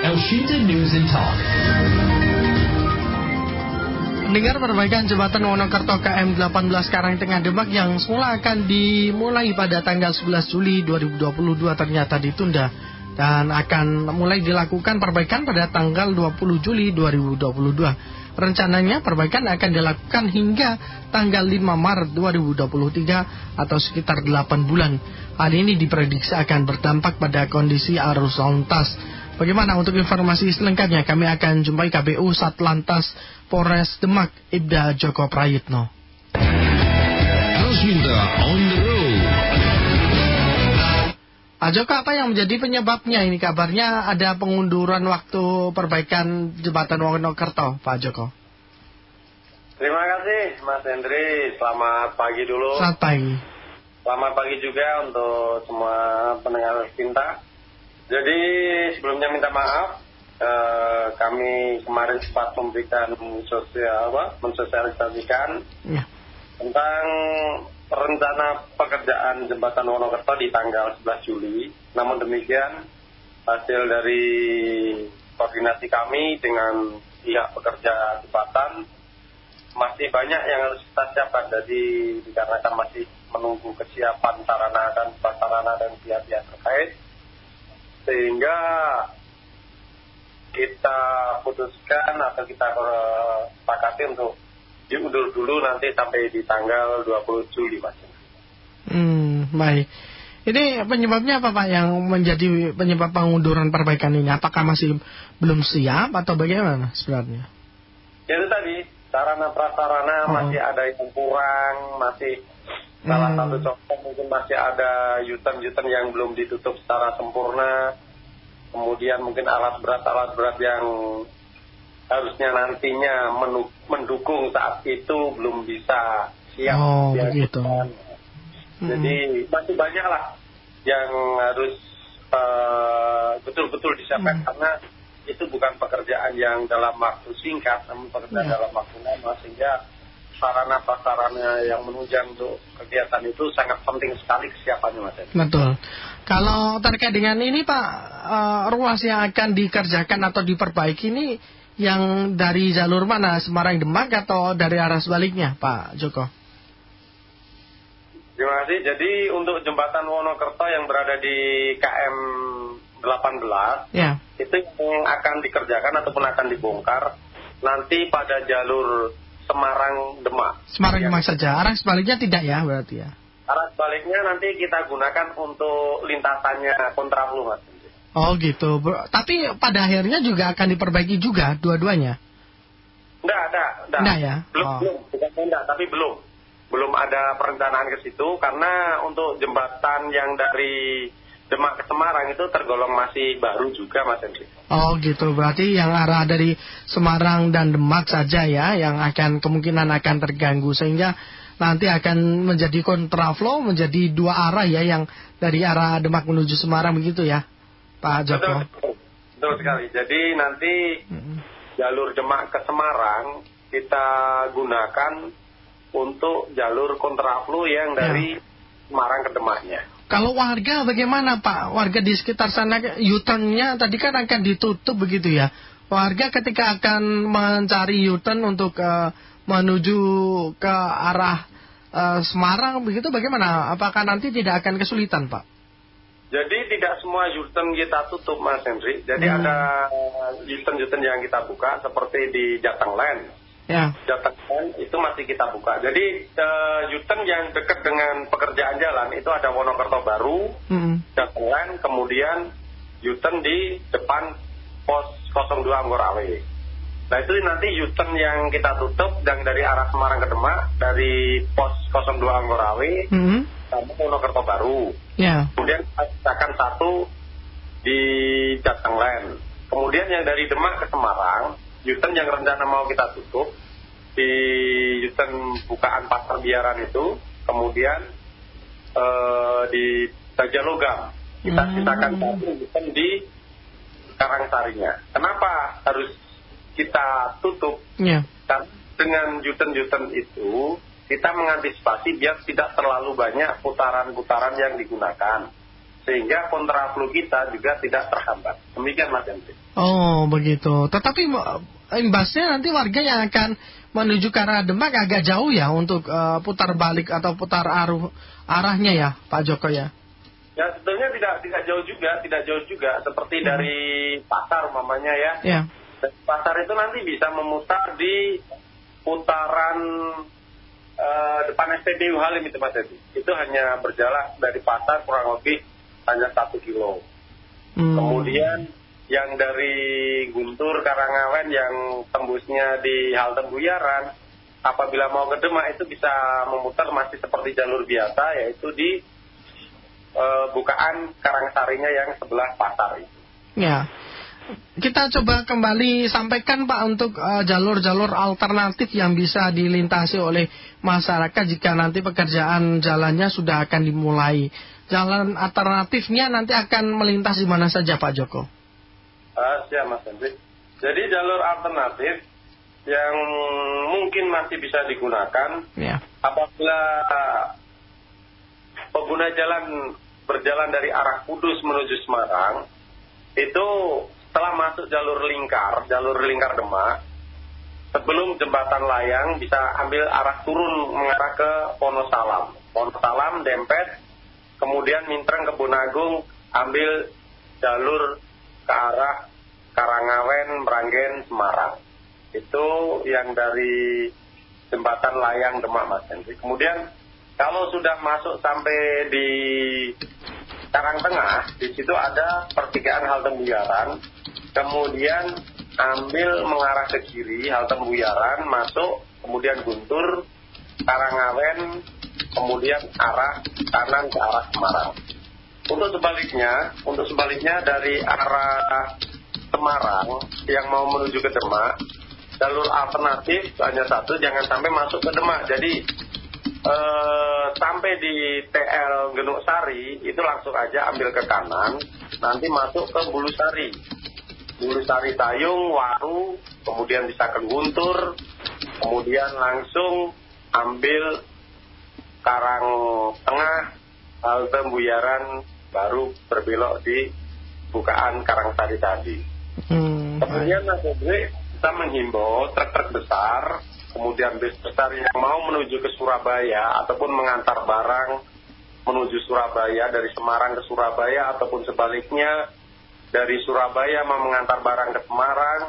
Elshinta News and Talk. Mendengar perbaikan jembatan Wonokerto KM 18 Karangtengah Demak yang semula akan dimulai pada tanggal 11 Juli 2022 ternyata ditunda dan akan mulai dilakukan perbaikan pada tanggal 20 Juli 2022. Rencananya perbaikan akan dilakukan hingga tanggal 5 Maret 2023 atau sekitar 8 bulan. Hal ini diprediksi akan berdampak pada kondisi arus lalu lintas. Bagaimana untuk informasi selengkapnya kami akan jumpai KPU Satlantas Polres Demak Ibda Joko Prayitno. on the road. Pak Joko, apa yang menjadi penyebabnya ini kabarnya ada pengunduran waktu perbaikan jembatan Wonokerto, Pak Joko? Terima kasih Mas Hendri, selamat pagi dulu. Selamat pagi. Selamat pagi juga untuk semua pendengar cinta. Jadi sebelumnya minta maaf, eh, kami kemarin sempat memberikan sosial, apa, mensosialisasikan Ya. tentang rencana pekerjaan jembatan Wonokerto di tanggal 11 Juli. Namun demikian, hasil dari koordinasi kami dengan pihak pekerja jembatan masih banyak yang harus kita siapkan. Jadi dikarenakan masih menunggu kesiapan sarana dan prasarana dan pihak-pihak terkait, sehingga kita putuskan atau kita eh, sepakati untuk diundur dulu nanti sampai di tanggal 20 Juli Mas. Hmm, baik. Ini penyebabnya apa Pak yang menjadi penyebab pengunduran perbaikan ini? Apakah masih belum siap atau bagaimana sebenarnya? Ya itu tadi, sarana prasarana Oh. masih ada yang kurang, masih salah Hmm. satu contoh mungkin masih ada yutan-yutan yang belum ditutup secara sempurna. Kemudian mungkin alat berat-alat berat yang harusnya nantinya mendukung saat itu belum bisa siap. Oh, begitu. Jadi masih banyak lah yang harus eh, betul-betul disiapkan Hmm. karena itu bukan pekerjaan yang dalam waktu singkat, namun pekerjaan Ya. dalam waktu lama sehingga sarana prasarana yang menunjang untuk kegiatan itu sangat penting sekali kesiapannya mas. Edi. Betul. Kalau terkait dengan ini Pak, eh, ruas yang akan dikerjakan atau diperbaiki ini yang dari jalur mana? Semarang Demak atau dari arah sebaliknya Pak Joko? Terima kasih. Jadi untuk jembatan Wonokerto yang berada di KM 18 Ya. itu yang akan dikerjakan ataupun akan dibongkar nanti pada jalur Semarang. Semarang Ya. Demak saja. Arah sebaliknya tidak ya berarti ya? Arah sebaliknya nanti kita gunakan untuk lintasannya kontraflow mas. Oh gitu. Tapi pada akhirnya juga akan diperbaiki juga dua-duanya. Enggak, enggak, enggak. Enggak ya? Belum, Oh. belum, bukan enggak, tapi belum. Belum ada perencanaan ke situ karena untuk jembatan yang dari Demak ke Semarang itu tergolong masih baru juga Mas Hendri. Oh gitu. Berarti yang arah dari Semarang dan Demak saja ya yang akan kemungkinan akan terganggu sehingga nanti akan menjadi kontraflow menjadi dua arah ya yang dari arah Demak menuju Semarang begitu ya Pak Joko. Betul, betul, sekali. Jadi nanti Mm-mm. jalur Demak ke Semarang kita gunakan untuk jalur kontraflow yang dari Semarang ke Demaknya. Kalau warga bagaimana Pak? Warga di sekitar sana U-turn-nya tadi kan akan ditutup begitu ya. Warga ketika akan mencari U-turn untuk eh, menuju ke arah eh, Semarang begitu bagaimana? Apakah nanti tidak akan kesulitan Pak? Jadi tidak semua U-turn kita tutup Mas Henry. Jadi Hmm. ada U-turn-U-turn yang kita buka seperti di Jateng Land. Ya. Jateng Land itu masih kita buka. Jadi U-turn yang dekat dengan pekerjaan jalan itu ada Wonokerto Baru, Mm-mm. Jateng Land, kemudian U-turn di depan pos 02 Anggorawe. Nah itu nanti U-turn yang kita tutup yang dari arah Semarang ke Demak dari pos 02 Anggorawe Mm-mm. sama Wonokerto Baru. Ya. Kemudian akan satu di Jateng Land. Kemudian yang dari Demak ke Semarang, U-turn yang rencana mau kita tutup di U-turn bukaan pasar biaran itu, kemudian eh, di Bajalogam. Kita Hmm. sisakan satu U-turn di Karangsarinya. Kenapa harus kita tutup? Ya. Karena dengan U-turn-U-turn itu kita mengantisipasi biar tidak terlalu banyak putaran-putaran yang digunakan. Sehingga kontraflow kita juga tidak terhambat. Demikian Mas Hendri. Oh begitu. Tetapi imbasnya nanti warga yang akan menuju ke arah Demak agak jauh ya untuk uh, putar balik atau putar arah arahnya ya Pak Joko ya. Ya sebetulnya tidak tidak jauh juga, tidak jauh juga seperti hmm. dari pasar mamanya ya. Ya. pasar itu nanti bisa memutar di putaran uh, depan SPBU Halim itu Mas Edi. Itu hanya berjalan dari pasar kurang lebih hanya satu kilo. Hmm. Kemudian yang dari Guntur Karangawen yang tembusnya di halte Buyaran apabila mau ke Demak itu bisa memutar masih seperti jalur biasa yaitu di e, bukaan Karangsarinya yang sebelah pasar itu. Ya. Kita coba kembali sampaikan Pak untuk eh, jalur-jalur uh, alternatif yang bisa dilintasi oleh masyarakat jika nanti pekerjaan jalannya sudah akan dimulai. Jalan alternatifnya nanti akan melintas di mana saja Pak Joko? Uh, siap Mas Hendrik. Jadi jalur alternatif yang mungkin masih bisa digunakan ya. apabila pengguna jalan berjalan dari arah Kudus menuju Semarang itu setelah masuk jalur lingkar, jalur lingkar Demak, sebelum jembatan layang bisa ambil arah turun mengarah ke Wonosalam. Wonosalam, Dempet, kemudian Mintreng, Kebunagung, ambil jalur ke arah Karangawen, Meranggen, Semarang. Itu yang dari jembatan layang Demak Mas Hendri. Kemudian kalau sudah masuk sampai di Karangtengah, di situ ada pertigaan halte Buyaran. Kemudian ambil mengarah ke kiri halte Buyaran, masuk, kemudian Guntur, Karangawen, kemudian arah kanan ke arah Semarang. Untuk sebaliknya, untuk sebaliknya dari arah Semarang yang mau menuju ke Demak, jalur alternatif hanya satu, jangan sampai masuk ke Demak. Jadi eh, sampai di TL Genuk Sari itu langsung aja ambil ke kanan, nanti masuk ke Bulu Sari. Bulu Sari Tayung, Waru, kemudian bisa ke Guntur, kemudian langsung ambil Karang Tengah, halte Buyaran, baru berbelok di bukaan Karangsari tadi. Hmm, kemudian Mas Hendri, kita menghimbau truk-truk besar, kemudian bis besar yang mau menuju ke Surabaya ataupun mengantar barang menuju Surabaya dari Semarang ke Surabaya ataupun sebaliknya dari Surabaya mau mengantar barang ke Semarang.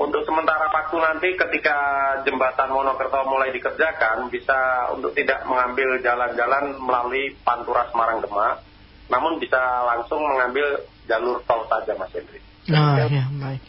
Untuk sementara waktu nanti ketika jembatan Monokerto mulai dikerjakan bisa untuk tidak mengambil jalan-jalan melalui Pantura Semarang Demak, namun bisa langsung mengambil jalur tol saja Mas Hendri. Nah, ya, baik.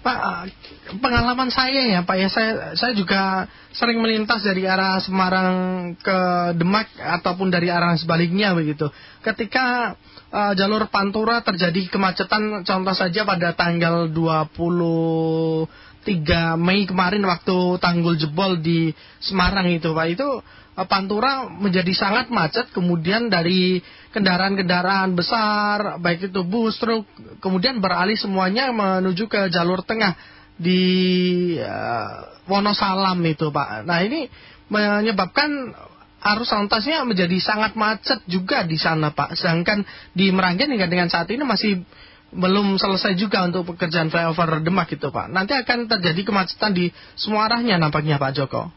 Pak, pengalaman saya ya Pak ya, saya, saya juga sering melintas dari arah Semarang ke Demak ataupun dari arah sebaliknya begitu. Ketika uh, jalur Pantura terjadi kemacetan, contoh saja pada tanggal 23 Mei kemarin waktu tanggul jebol di Semarang itu Pak, itu Pantura menjadi sangat macet, kemudian dari kendaraan-kendaraan besar, baik itu bus, truk, kemudian beralih semuanya menuju ke jalur tengah di uh, Wonosalam itu Pak. Nah ini menyebabkan arus lantasnya menjadi sangat macet juga di sana Pak. Sedangkan di Meranggen hingga dengan saat ini masih belum selesai juga untuk pekerjaan flyover Demak itu Pak. Nanti akan terjadi kemacetan di semua arahnya nampaknya Pak Joko.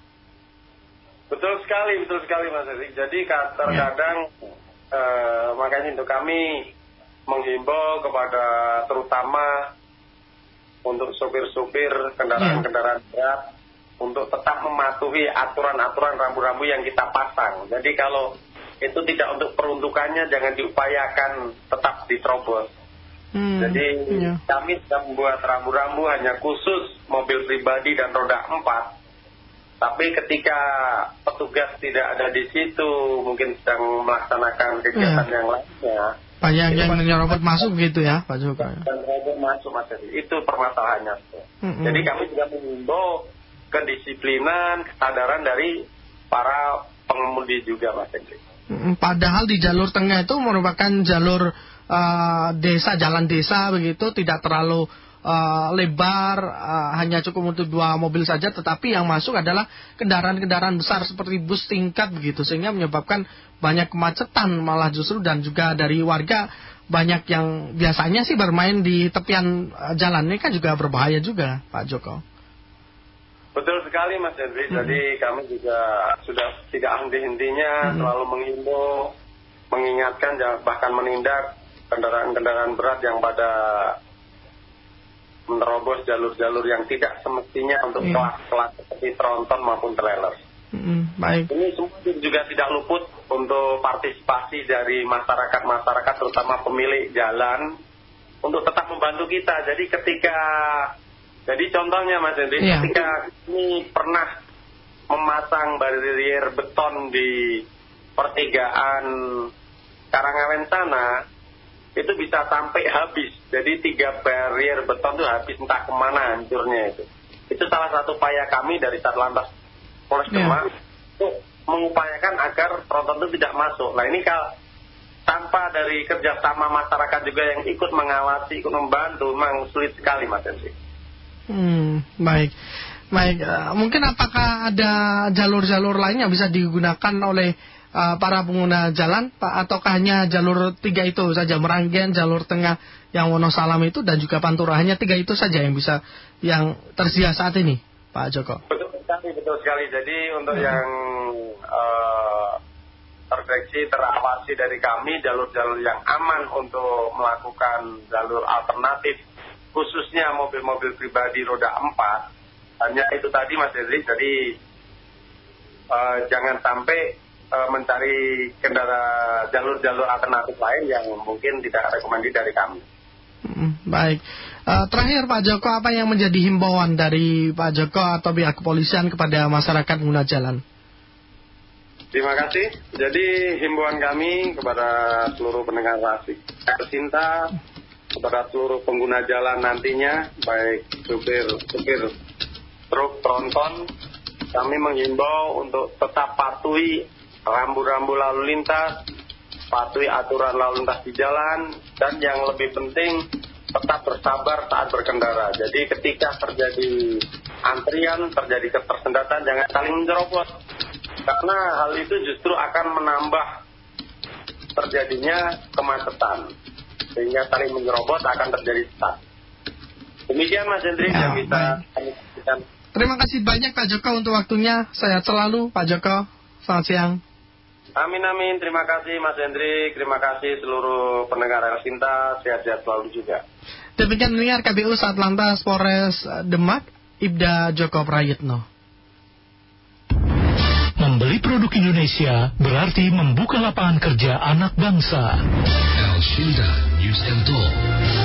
Betul sekali, betul sekali Mas Erik. Jadi terkadang ya. eh, makanya untuk kami menghimbau kepada terutama untuk sopir-sopir kendaraan-kendaraan ya. berat untuk tetap mematuhi aturan-aturan rambu-rambu yang kita pasang. Jadi kalau itu tidak untuk peruntukannya jangan diupayakan tetap diterobos. Hmm, Jadi ya. kami sudah membuat rambu-rambu hanya khusus mobil pribadi dan roda empat tapi ketika petugas tidak ada di situ, mungkin sedang melaksanakan kegiatan ya. yang lainnya. Banyak yang menyerobot masuk gitu ya, Pak Joko. Dan robot masuk, Mas Itu permasalahannya. -hmm. Jadi kami juga mengimbau kedisiplinan, kesadaran dari para pengemudi juga, Mas Hendri. Padahal di jalur tengah itu merupakan jalur uh, desa, jalan desa begitu, tidak terlalu uh, lebar uh, hanya cukup untuk dua mobil saja tetapi yang masuk adalah kendaraan-kendaraan besar seperti bus tingkat begitu sehingga menyebabkan banyak kemacetan malah justru dan juga dari warga banyak yang biasanya sih bermain di tepian uh, jalan ini kan juga berbahaya juga Pak Joko. Betul sekali Mas Henry. Hmm. Jadi kami juga sudah tidak henti-hentinya hmm. selalu mengimbau, mengingatkan bahkan menindak kendaraan-kendaraan berat yang pada menerobos jalur-jalur yang tidak semestinya untuk iya. kelas-kelas seperti tronton maupun trailer. Mm, baik. Ini semua juga tidak luput untuk partisipasi dari masyarakat-masyarakat terutama pemilik jalan untuk tetap membantu kita. Jadi ketika jadi contohnya Mas Henry, yeah. ketika ini pernah memasang barrier beton di pertigaan Karangawen sana, itu bisa sampai habis. Jadi tiga barrier beton itu habis entah ke mana hancurnya itu. Itu salah satu upaya kami dari Satlantas Polres yeah. Demak untuk mengupayakan agar tronton itu tidak masuk. Nah ini kalau tanpa dari kerjasama masyarakat juga yang ikut mengawasi, ikut membantu, memang sulit sekali Mas Ensi. Hmm, baik. Baik, uh, mungkin apakah ada jalur-jalur lain yang bisa digunakan oleh uh, para pengguna jalan Pak ataukah hanya jalur tiga itu saja Meranggen jalur tengah yang Wonosalam itu dan juga Pantura? Hanya tiga itu saja yang bisa yang tersedia saat ini Pak Joko? Betul sekali betul sekali. Jadi untuk hmm. yang uh, terdeteksi terawasi dari kami jalur-jalur yang aman untuk melakukan jalur alternatif khususnya mobil-mobil pribadi roda empat hanya itu tadi Mas Dedri jadi uh, jangan sampai mencari kendara jalur-jalur alternatif lain yang mungkin tidak rekomendasi dari kami. Hmm, baik. Uh, terakhir Pak Joko, apa yang menjadi himbauan dari Pak Joko atau pihak kepolisian kepada masyarakat pengguna jalan? Terima kasih. Jadi himbauan kami kepada seluruh pendengar rasik cinta kepada seluruh pengguna jalan nantinya, baik supir, supir truk, tronton, kami menghimbau untuk tetap patuhi rambu-rambu lalu lintas, patuhi aturan lalu lintas di jalan, dan yang lebih penting tetap bersabar saat berkendara. Jadi ketika terjadi antrian, terjadi ketersendatan, jangan saling menjerobot. Karena hal itu justru akan menambah terjadinya kemacetan. Sehingga saling menyerobot akan terjadi stuck. Demikian Mas Hendri ya, yang bisa kami Terima kasih banyak Pak Joko untuk waktunya. Sehat selalu Pak Joko. Selamat siang. Amin amin, terima kasih Mas Hendrik, terima kasih seluruh pendengar El Sinta, sehat-sehat selalu juga. Demikian mendengar KPU saat lantas Polres Demak, Ibda Joko Prayitno. Membeli produk Indonesia berarti membuka lapangan kerja anak bangsa. El Shinta News and Talk.